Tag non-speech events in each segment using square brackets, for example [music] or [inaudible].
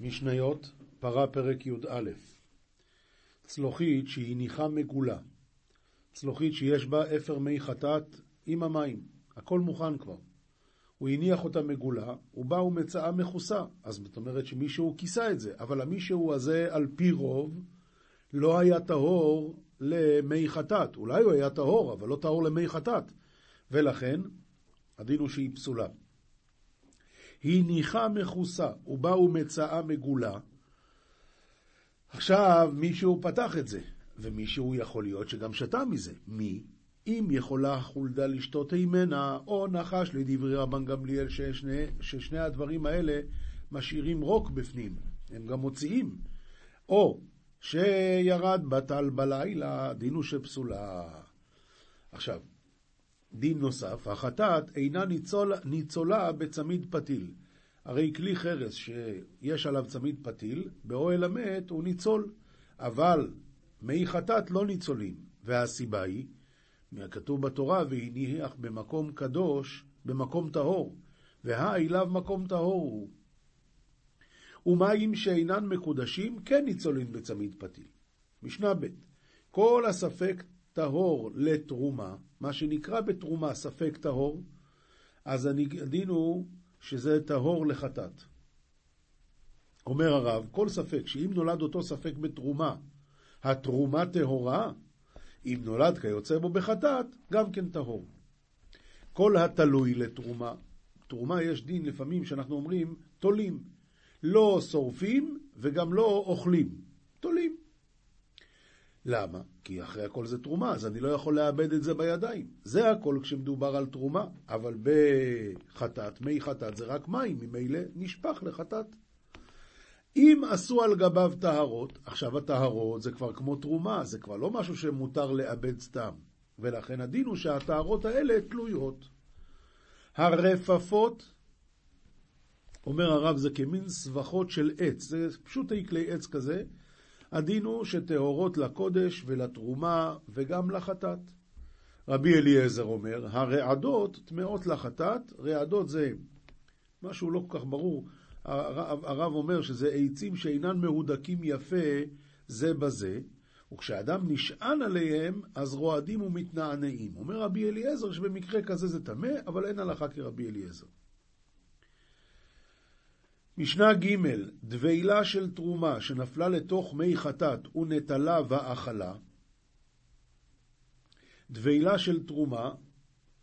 משניות, פרה פרק י"א. צלוחית שהיא ניחה מגולה. צלוחית שיש בה אפר מי חטאת עם המים. הכל מוכן כבר. הוא הניח אותה מגולה, הוא בא ומצאה מכוסה. אז זאת אומרת שמישהו כיסה את זה. אבל המישהו הזה, על פי רוב, לא היה טהור למי חטאת. אולי הוא היה טהור, אבל לא טהור למי חטאת. ולכן, הדין הוא שהיא פסולה. היא ניחה מכוסה, ובא ומצאה מגולה. עכשיו מישהו פתח את זה, ומישהו יכול להיות שגם שתה מזה. מי? אם יכולה חולדה לשתות הימנה, או נחש לדברי רבן גמליאל, ששני, ששני הדברים האלה משאירים רוק בפנים, הם גם מוציאים. או שירד בטל בלילה, דין הוא שפסולה. עכשיו, דין נוסף, החטאת אינה ניצול, ניצולה בצמיד פתיל. הרי כלי חרס שיש עליו צמיד פתיל, באוהל המת הוא ניצול, אבל מי חטאת לא ניצולים, והסיבה היא, מהכתוב בתורה, והניח במקום קדוש, במקום טהור, והי לאו מקום טהור הוא. ומים שאינן מקודשים כן ניצולים בצמיד פתיל. משנה ב' כל הספק טהור לתרומה, מה שנקרא בתרומה ספק טהור, אז הדין הוא שזה טהור לחטאת. אומר הרב, כל ספק שאם נולד אותו ספק בתרומה, התרומה טהורה, אם נולד כיוצא בו בחטאת, גם כן טהור. כל התלוי לתרומה, תרומה יש דין לפעמים שאנחנו אומרים תולים, לא שורפים וגם לא אוכלים, תולים. למה? כי אחרי הכל זה תרומה, אז אני לא יכול לאבד את זה בידיים. זה הכל כשמדובר על תרומה, אבל בחטאת, מי חטאת זה רק מים, ממילא נשפך לחטאת. אם עשו על גביו טהרות, עכשיו הטהרות זה כבר כמו תרומה, זה כבר לא משהו שמותר לאבד סתם. ולכן הדין הוא שהטהרות האלה תלויות. הרפפות, אומר הרב, זה כמין סבכות של עץ, זה פשוט כלי עץ כזה, הדין הוא שטהורות לקודש ולתרומה וגם לחטאת. רבי אליעזר אומר, הרעדות טמאות לחטאת, רעדות זה משהו לא כל כך ברור. הרב אומר שזה עצים שאינן מהודקים יפה זה בזה, וכשאדם נשען עליהם, אז רועדים ומתנענעים. אומר רבי אליעזר שבמקרה כזה זה טמא, אבל אין הלכה כרבי אליעזר. משנה ג' דבילה של תרומה שנפלה לתוך מי חטאת ונטלה ואכלה. דבילה של תרומה,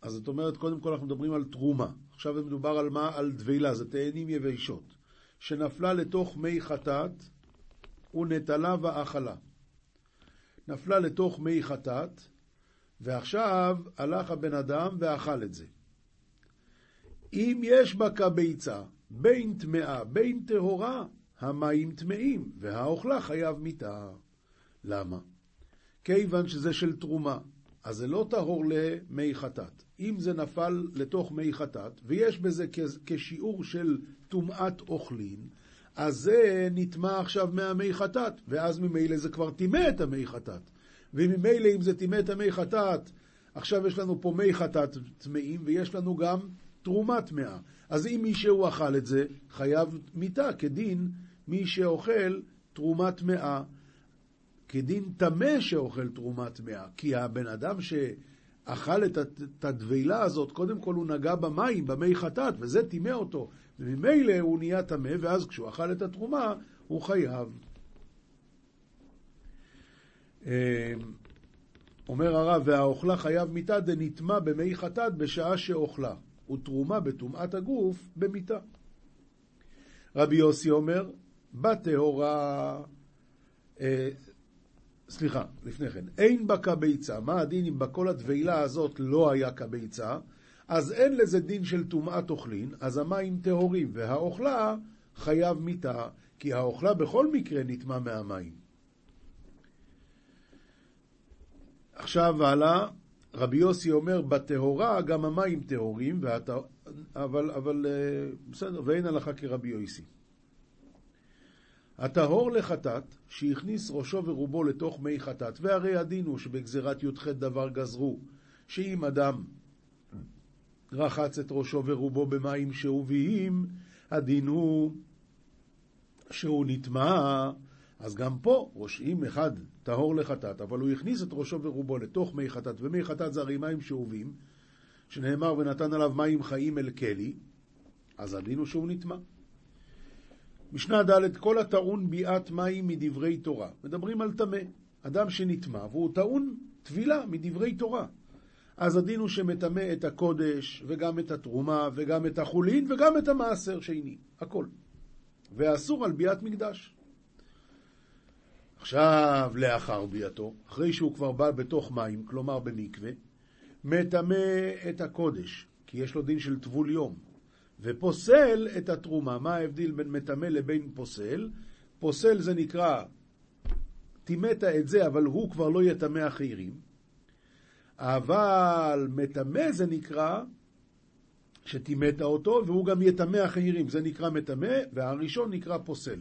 אז זאת אומרת, קודם כל אנחנו מדברים על תרומה. עכשיו מדובר על מה? על דבילה, זה תאנים יבשות. שנפלה לתוך מי חטאת ונטלה ואכלה. נפלה לתוך מי חטאת, ועכשיו הלך הבן אדם ואכל את זה. אם יש בה כביצה, בין טמאה, בין טהורה, המים טמאים, והאוכלה חייב מיתה. למה? כיוון שזה של תרומה, אז זה לא טהור למי חטאת. אם זה נפל לתוך מי חטאת, ויש בזה כשיעור של טומאת אוכלין, אז זה נטמע עכשיו מהמי חטאת, ואז ממילא זה כבר טימא את המי חטאת. וממילא אם זה טימא את המי חטאת, עכשיו יש לנו פה מי חטאת טמאים, ויש לנו גם תרומה טמאה. אז אם מישהו אכל את זה, חייב מיתה, כדין מי שאוכל תרומה טמאה, כדין טמא שאוכל תרומה טמאה. כי הבן אדם שאכל את הדבילה הזאת, קודם כל הוא נגע במים, במי חטאת, וזה טימא אותו. וממילא הוא נהיה טמא, ואז כשהוא אכל את התרומה, הוא חייב. אמ, אומר הרב, והאוכלה חייב מיתה דנטמע במי חטאת בשעה שאוכלה. ותרומה בטומאת הגוף במיתה. רבי יוסי אומר, בטהורה, אה, סליחה, לפני כן, אין בה כביצה, מה הדין אם בכל הדבילה הזאת לא היה כביצה? אז אין לזה דין של טומאת אוכלין, אז המים טהורים, והאוכלה חייב מיתה, כי האוכלה בכל מקרה נטמע מהמים. עכשיו הלאה, רבי יוסי אומר, בטהורה גם המים טהורים, והת... אבל, אבל אה, בסדר, ואין הלכה כרבי יוסי. הטהור לחטאת, שהכניס ראשו ורובו לתוך מי חטאת, והרי הדין הוא שבגזירת י"ח דבר גזרו, שאם אדם רחץ את ראשו ורובו במים שאוביים, הדין הוא שהוא נטמע, אז גם פה, אם אחד טהור לחטאת, אבל הוא הכניס את ראשו ורובו לתוך מי חטאת, ומי חטאת זה הרי מים שאובים, שנאמר ונתן עליו מים חיים אל כלי, אז הדין הוא שהוא נטמע. משנה ד' כל הטעון ביאת מים מדברי תורה. מדברים על טמא. אדם שנטמע והוא טעון טבילה מדברי תורה. אז הדין הוא שמטמא את הקודש, וגם את התרומה, וגם את החולין, וגם את המעשר שני. הכל. ואסור על ביאת מקדש. עכשיו, לאחר ביאתו, אחרי שהוא כבר בא בתוך מים, כלומר במקווה, מטמא את הקודש, כי יש לו דין של טבול יום, ופוסל את התרומה. מה ההבדיל בין מטמא לבין פוסל? פוסל זה נקרא, טימאת את זה, אבל הוא כבר לא יטמא אחרים. אבל מטמא זה נקרא שטימאת אותו, והוא גם יטמא אחרים. זה נקרא מטמא, והראשון נקרא פוסל.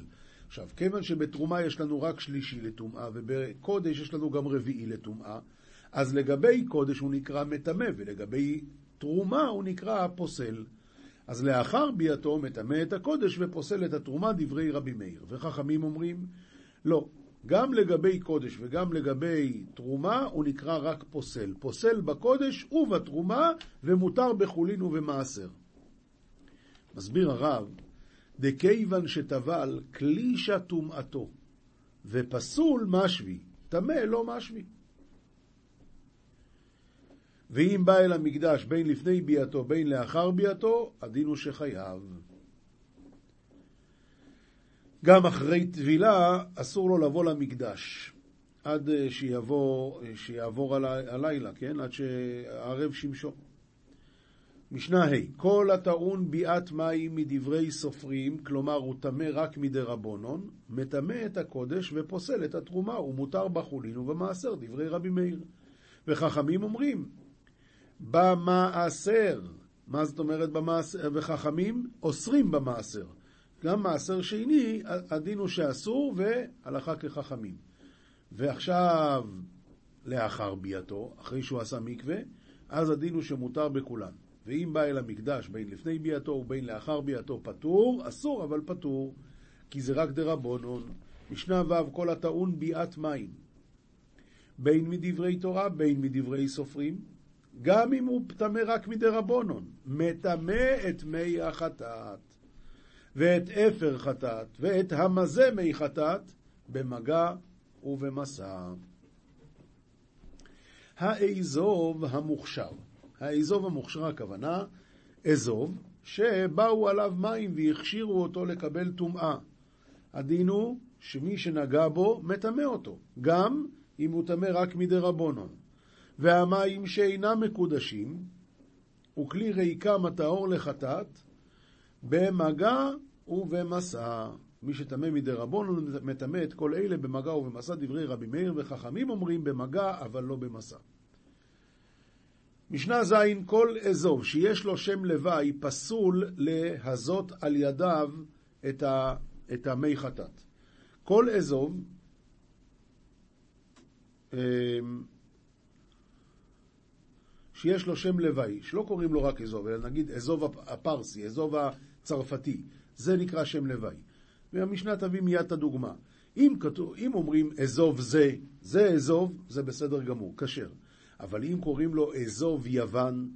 עכשיו, כיוון שבתרומה יש לנו רק שלישי לטומאה, ובקודש יש לנו גם רביעי לטומאה, אז לגבי קודש הוא נקרא מטמא, ולגבי תרומה הוא נקרא פוסל. אז לאחר ביאתו מטמא את הקודש ופוסל את התרומה, דברי רבי מאיר. וחכמים אומרים, לא, גם לגבי קודש וגם לגבי תרומה הוא נקרא רק פוסל. פוסל בקודש ובתרומה, ומותר בחולין ובמעשר. מסביר הרב, דכיוון שטבל קלישה טומאתו, ופסול משבי, טמא לא משבי. ואם בא אל המקדש בין לפני ביאתו בין לאחר ביאתו, הדין הוא שחייב. גם אחרי טבילה אסור לו לבוא למקדש עד שיבוא, שיעבור הלילה, כן? עד שערב שמשו. משנה ה' כל הטעון ביאת מים מדברי סופרים, כלומר הוא טמא רק מדי רבונון, מטמא את הקודש ופוסל את התרומה, ומותר בחולין ובמעשר, דברי רבי מאיר. וחכמים אומרים, במעשר, מה זאת אומרת במעשר? וחכמים אוסרים במעשר. גם מעשר שני, הדין הוא שאסור, והלכה כחכמים. ועכשיו, לאחר ביאתו, אחרי שהוא עשה מקווה, אז הדין הוא שמותר בכולן. ואם בא אל המקדש בין לפני ביאתו ובין לאחר ביאתו פטור, אסור אבל פטור, כי זה רק דרבונון. משנה ו' כל הטעון ביאת מים. בין מדברי תורה, בין מדברי סופרים, גם אם הוא טמא רק מדרבונון, מטמא את מי החטאת. ואת אפר חטאת, ואת המזה מי חטאת, במגע ובמסע. האזוב המוכשר. האזוב המוכשר הכוונה, אזוב, שבאו עליו מים והכשירו אותו לקבל טומאה. הדין הוא שמי שנגע בו, מטמא אותו, גם אם הוא טמא רק מדי רבונון. והמים שאינם מקודשים, וכלי ריקם הטהור לחטאת, במגע ובמסע. מי שטמא מדי רבון מטמא את כל אלה במגע ובמסע דברי רבי מאיר וחכמים אומרים במגע אבל לא במסע. משנה ז' כל אזוב שיש לו שם לוואי פסול להזות על ידיו את, ה, את המי חטאת. כל אזוב אמ, שיש לו שם לוואי, שלא קוראים לו רק אזוב, אלא נגיד אזוב הפרסי, אזוב הצרפתי, זה נקרא שם לוואי. והמשנה תביא מיד את הדוגמה. אם, כתוב, אם אומרים אזוב זה, זה אזוב, זה בסדר גמור, כשר. אבל אם קוראים לו אזוב יוון,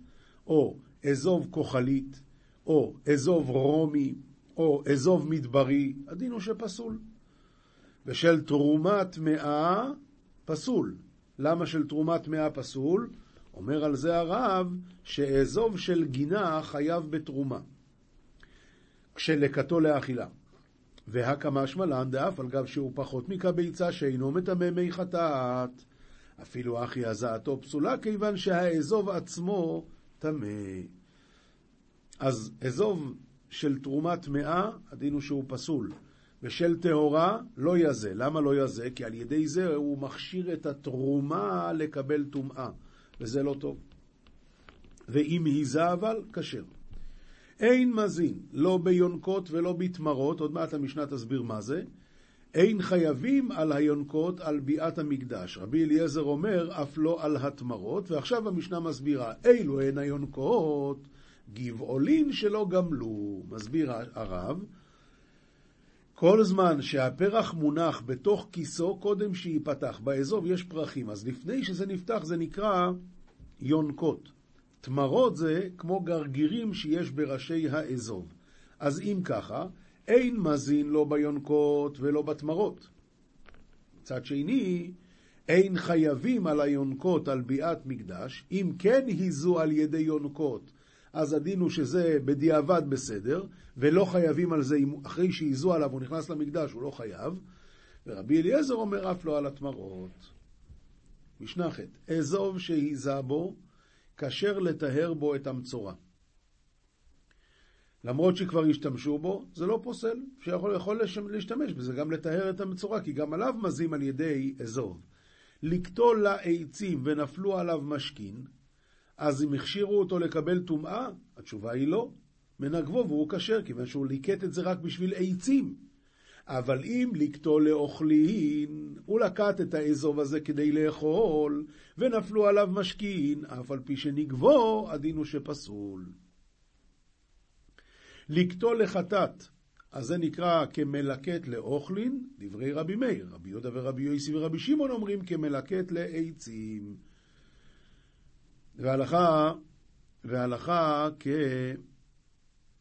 או אזוב כוחלית, או אזוב רומי, או אזוב מדברי, הדין הוא שפסול. ושל תרומה טמאה, פסול. למה של תרומה טמאה פסול? אומר על זה הרב, שאזוב של גינה חייב בתרומה. כשלקתו לאכילה. והקמה שמלן דאף על גב שהוא פחות מכביצה שאינו מטמא מי חטאת. אפילו אחי הזעתו פסולה כיוון שהאזוב עצמו טמא. אז אזוב של תרומה טמאה, הדין הוא שהוא פסול. ושל טהורה, לא יזה. למה לא יזה? כי על ידי זה הוא מכשיר את התרומה לקבל טומאה, וזה לא טוב. ואם היזה אבל, כשר. אין מזין, לא ביונקות ולא בתמרות, עוד מעט המשנה תסביר מה זה. אין חייבים על היונקות על ביאת המקדש. רבי אליעזר אומר, אף לא על התמרות, ועכשיו המשנה מסבירה, אילו הן היונקות, גבעולין שלא גמלו. מסביר הרב, כל זמן שהפרח מונח בתוך כיסו, קודם שייפתח. באזוב יש פרחים, אז לפני שזה נפתח זה נקרא יונקות. תמרות זה כמו גרגירים שיש בראשי האזוב. אז אם ככה, אין מזין לא ביונקות ולא בתמרות. מצד שני, אין חייבים על היונקות על ביאת מקדש, אם כן היזו על ידי יונקות, אז הדין הוא שזה בדיעבד בסדר, ולא חייבים על זה, אחרי שהיזו עליו הוא נכנס למקדש, הוא לא חייב. ורבי אליעזר אומר אף לא על התמרות. משנה ח' אזוב שהיזה בו, כשר לטהר בו את המצורע. למרות שכבר השתמשו בו, זה לא פוסל, שיכול יכול להשתמש בזה גם לטהר את המצורע, כי גם עליו מזים על ידי אזוב. לקטול לה עצים ונפלו עליו משכין, אז אם הכשירו אותו לקבל טומאה, התשובה היא לא. מנגבו והוא כשר, כיוון שהוא ליקט את זה רק בשביל עצים. אבל אם לקטול לאוכלין, הוא לקט את האזוב הזה כדי לאכול, ונפלו עליו משכין, אף על פי שנגבו, הדין הוא שפסול. לקטול לחטאת, אז זה נקרא כמלקט לאוכלין, דברי רבי מאיר. רבי יהודה ורבי יוסי ורבי שמעון אומרים כמלקט לעצים. והלכה, והלכה כ...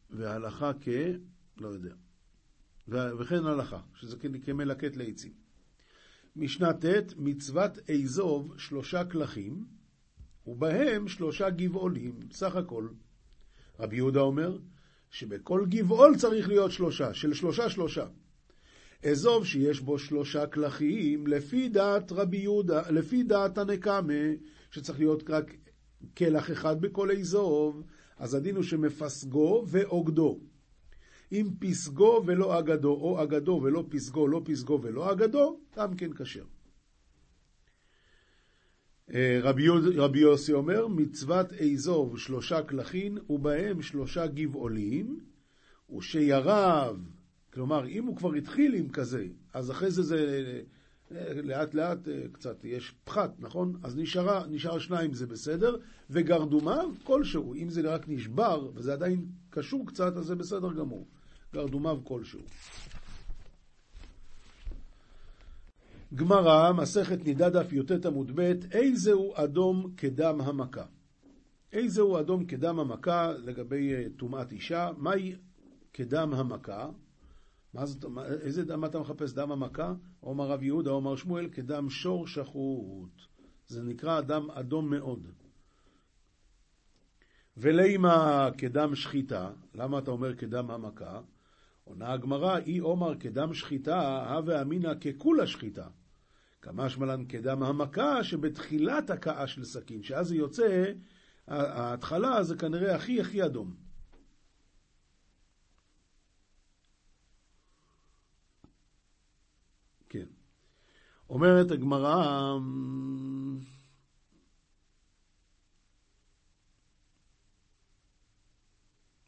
והלכה כ... לא יודע. וכן הלכה, שזה כמלקט לעצים. משנה ט', מצוות אזוב שלושה כלכים, ובהם שלושה גבעולים, סך הכל. רבי יהודה אומר שבכל גבעול צריך להיות שלושה, של שלושה שלושה. אזוב שיש בו שלושה כלכים, לפי דעת רבי יהודה, לפי דעת הנקמה, שצריך להיות רק כלח אחד בכל אזוב, אז הדין הוא שמפסגו ואוגדו. אם פסגו ולא אגדו, או אגדו ולא פסגו, לא פסגו ולא אגדו, גם כן כשר. אה, רבי, רבי יוסי אומר, מצוות אזוב שלושה כלכין, ובהם שלושה גבעולים, ושירב, כלומר, אם הוא כבר התחיל עם כזה, אז אחרי זה זה לאט לאט אה, קצת יש פחת, נכון? אז נשארה, נשאר שניים זה בסדר, וגרדומיו כלשהו, אם זה רק נשבר וזה עדיין קשור קצת, אז זה בסדר גמור. גרדומיו כלשהו. גמרא, מסכת נידה דף י"ט עמוד ב', איזהו אדום כדם המכה. איזהו אדום כדם המכה לגבי אה, טומאת אישה, מהי כדם המכה? מה זאת, איזה דם אתה מחפש? דם המכה? אומר רב יהודה, אומר שמואל, כדם שור שחוט. זה נקרא דם אדום מאוד. ולימה כדם שחיטה, למה אתה אומר כדם המכה? עונה הגמרא, אי אומר כדם שחיטה, הווה אמינא ככולה שחיטה. כמשמע לן כדם המכה שבתחילת הכאה של סכין, שאז זה יוצא, ההתחלה זה כנראה הכי הכי אדום. אומרת הגמרא,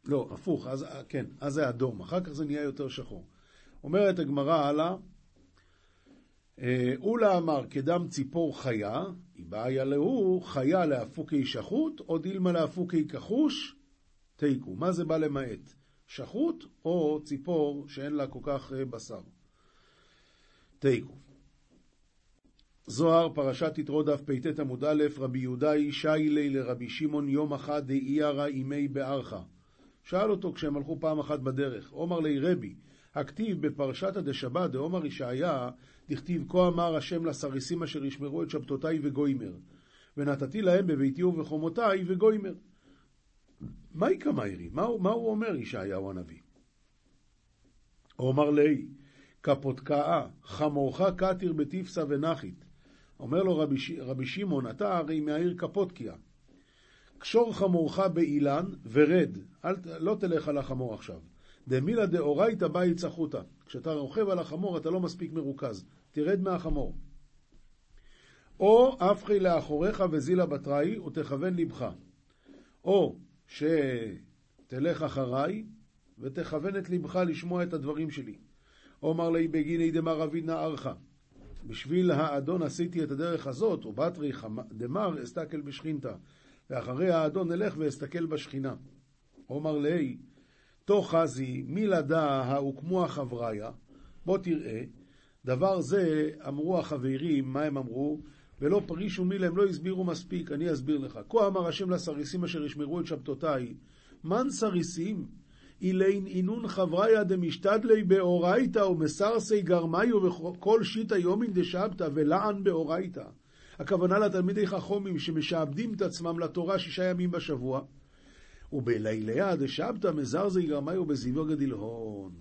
לא, הפוך, אז, כן, אז זה אדום, אחר כך זה נהיה יותר שחור. אומרת הגמרא הלאה, אה, אולה אמר כדם ציפור חיה, איבעיה להו חיה לאפוקי שחוט, או דילמה לאפוקי כחוש, תיקו. מה זה בא למעט? שחוט או ציפור שאין לה כל כך אה, בשר? תיקו. זוהר, פרשת יתרו דף פט עמוד א', רבי יהודה אישי לי לרבי שמעון יום אחד דאיירא אימי בארכה. שאל אותו כשהם הלכו פעם אחת בדרך, עומר לי רבי, הכתיב בפרשתא דשבא דעומר ישעיה, דכתיב כה אמר השם לסריסים אשר ישמרו את שבתותי וגוימר, ונתתי להם בביתי ובחומותי וגוימר. מהי קמיירי? מה, מה הוא אומר ישעיהו הנביא? עומר לי, כפותקאה, חמורך קטיר בתפסה ונחית, אומר לו רבי, רבי שמעון, אתה הרי מהעיר קפוטקיה. קשור חמורך באילן ורד, אל, לא תלך על החמור עכשיו. דמילא דאורייתא באי צחותא. כשאתה רוכב על החמור אתה לא מספיק מרוכז, תרד מהחמור. או הפכי לאחוריך וזילה בתראי ותכוון לבך. או שתלך אחריי ותכוון את לבך לשמוע את הדברים שלי. אומר לי בגיני דמר אביד נערך. בשביל האדון עשיתי את הדרך הזאת, ובתרי דמר אסתכל בשכינתה, ואחרי האדון אלך ואסתכל בשכינה. אומר לי, תוך חזי מלדה הוקמו החבריה, בוא תראה, דבר זה אמרו החברים, מה הם אמרו? ולא פרישו מילה, הם לא הסבירו מספיק, אני אסביר לך. כה אמר השם לסריסים אשר ישמרו את שבתותיי, מן סריסים? אילין אינון חבריה דמשתדלי באורייתא ומסרסי גרמיו וכל שיטא יומין דשבתא ולען באורייתא. הכוונה לתלמידי חכומים שמשעבדים את עצמם לתורה שישה ימים בשבוע. ובליליה דשבתא מזרזי גרמיו בזיווג דלהון.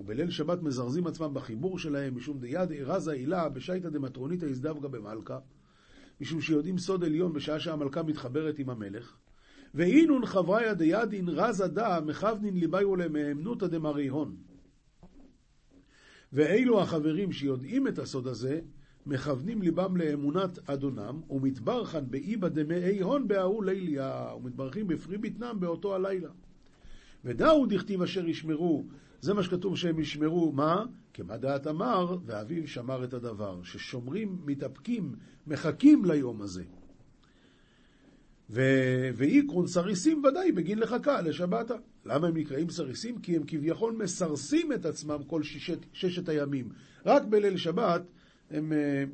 ובליל שבת מזרזים עצמם בחיבור שלהם, משום דיד ארזה הילה בשייטא דמטרוניתא יזדווגה במלכה, משום שיודעים סוד עליון בשעה שהמלכה מתחברת עם המלך. ואינון חבריה דידין רזה דא מכוונין ליבאיו למהמנותא דמריהון. ואלו החברים שיודעים את הסוד הזה, מכוונים ליבם לאמונת אדונם, ומתברכן באיבא דמאי הון בהוא ליליה, ומתברכים בפרי בטנם באותו הלילה. ודאו דכתיב אשר ישמרו, זה מה שכתוב שהם ישמרו, מה? כמה דעת אמר, ואביו שמר את הדבר, ששומרים, מתאפקים, מחכים ליום הזה. ואיקרון סריסים ודאי בגין לחכה לשבתה. למה הם נקראים סריסים? כי הם כביכול מסרסים את עצמם כל ששת, ששת הימים. רק בליל שבת הם uh,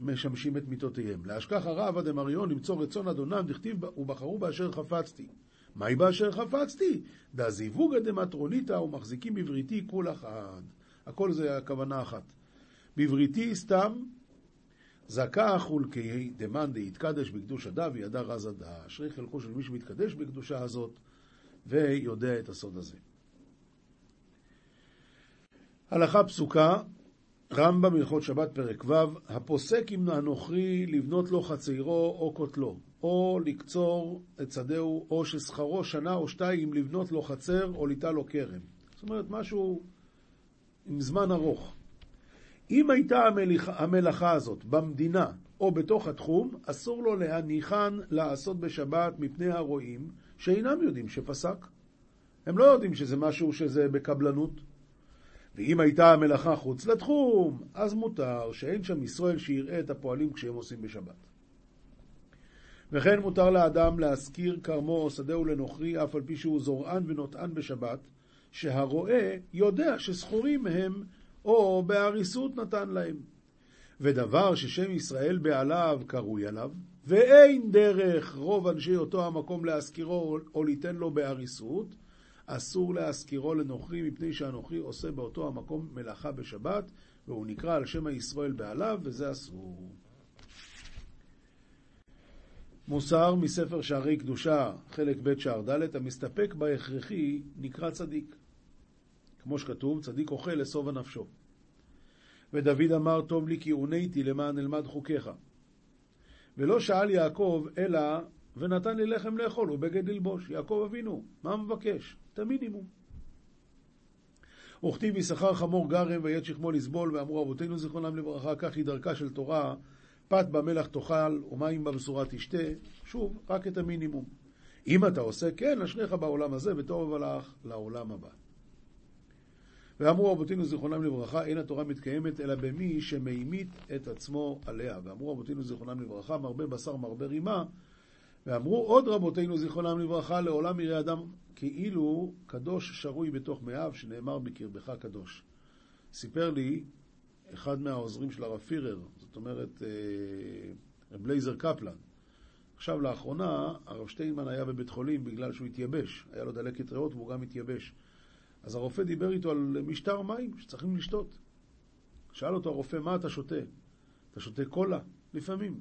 משמשים את מיטותיהם. להשכח הרב דמריון למצוא רצון אדונם, דכתיב ובחרו באשר חפצתי. מהי באשר חפצתי? דזיווגא דמטרוניתא ומחזיקים בבריתי כול אחד. הכל זה הכוונה אחת. בבריתי סתם זכה חולקי דמאן דהתקדש בקדוש הדה וידע רז הדה. אשרי חלקו של מי שמתקדש בקדושה הזאת ויודע את הסוד הזה. הלכה פסוקה, רמב"ם הלכות שבת פרק ו', הפוסק עם הנוכרי לבנות לו חצרו או קוטלו, או לקצור את שדהו, או ששכרו שנה או שתיים לבנות לו חצר או ליטה לו כרם. זאת אומרת, משהו עם זמן ארוך. אם הייתה המלאכה הזאת במדינה או בתוך התחום, אסור לו להניחן לעשות בשבת מפני הרועים שאינם יודעים שפסק. הם לא יודעים שזה משהו שזה בקבלנות. ואם הייתה המלאכה חוץ לתחום, אז מותר שאין שם ישראל שיראה את הפועלים כשהם עושים בשבת. וכן מותר לאדם להשכיר כרמו או שדהו לנוכרי, אף על פי שהוא זורען ונוטען בשבת, שהרועה יודע שזכורים הם או בהריסות נתן להם. ודבר ששם ישראל בעליו קרוי עליו, ואין דרך רוב אנשי אותו המקום להשכירו או ליתן לו בהריסות, אסור להשכירו לנוכרי, מפני שהנוכרי עושה באותו המקום מלאכה בשבת, והוא נקרא על שם הישראל בעליו, וזה אסור. מוסר מספר שערי קדושה, חלק ב' שער ד', המסתפק בהכרחי נקרא צדיק. כמו שכתוב, צדיק אוכל לשובע נפשו. ודוד אמר, טוב לי כי עוניתי למען אלמד חוקיך. ולא שאל יעקב, אלא ונתן לי לחם לאכול ובגד ללבוש. יעקב אבינו, מה מבקש? את המינימום. וכתיב יששכר חמור גרם ויד שכמו לסבול, ואמרו אבותינו זיכרונם לברכה, כך היא דרכה של תורה, פת במלח תאכל ומים בבשורה תשתה. שוב, רק את המינימום. אם אתה עושה כן, אשריך בעולם הזה, וטוב לך לעולם הבא. ואמרו רבותינו זיכרונם לברכה, אין התורה מתקיימת אלא במי שממית את עצמו עליה. ואמרו רבותינו זיכרונם לברכה, מרבה בשר מרבה רימה. ואמרו עוד רבותינו זיכרונם לברכה, לעולם יראה אדם כאילו קדוש שרוי בתוך מאיו, שנאמר בקרבך קדוש. סיפר לי אחד מהעוזרים של הרב פירר, זאת אומרת, אה, רב לייזר קפלן. עכשיו, לאחרונה, הרב שטיינמן היה בבית חולים בגלל שהוא התייבש. היה לו דלקת ריאות והוא גם התייבש. אז הרופא דיבר איתו על משטר מים שצריכים לשתות. שאל אותו הרופא, מה אתה שותה? אתה שותה קולה? לפעמים.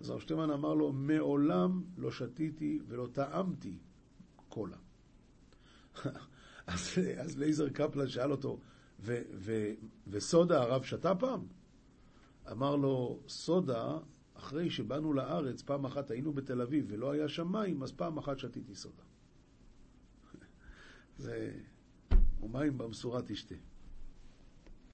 אז הרב שטיינמן אמר לו, מעולם לא שתיתי ולא טעמתי קולה. [laughs] אז, אז לייזר קפלן שאל אותו, ו, ו, וסודה הרב שתה פעם? אמר לו, סודה, אחרי שבאנו לארץ, פעם אחת היינו בתל אביב ולא היה שם מים, אז פעם אחת שתיתי סודה. [laughs] זה... ומים במשורה תשתה.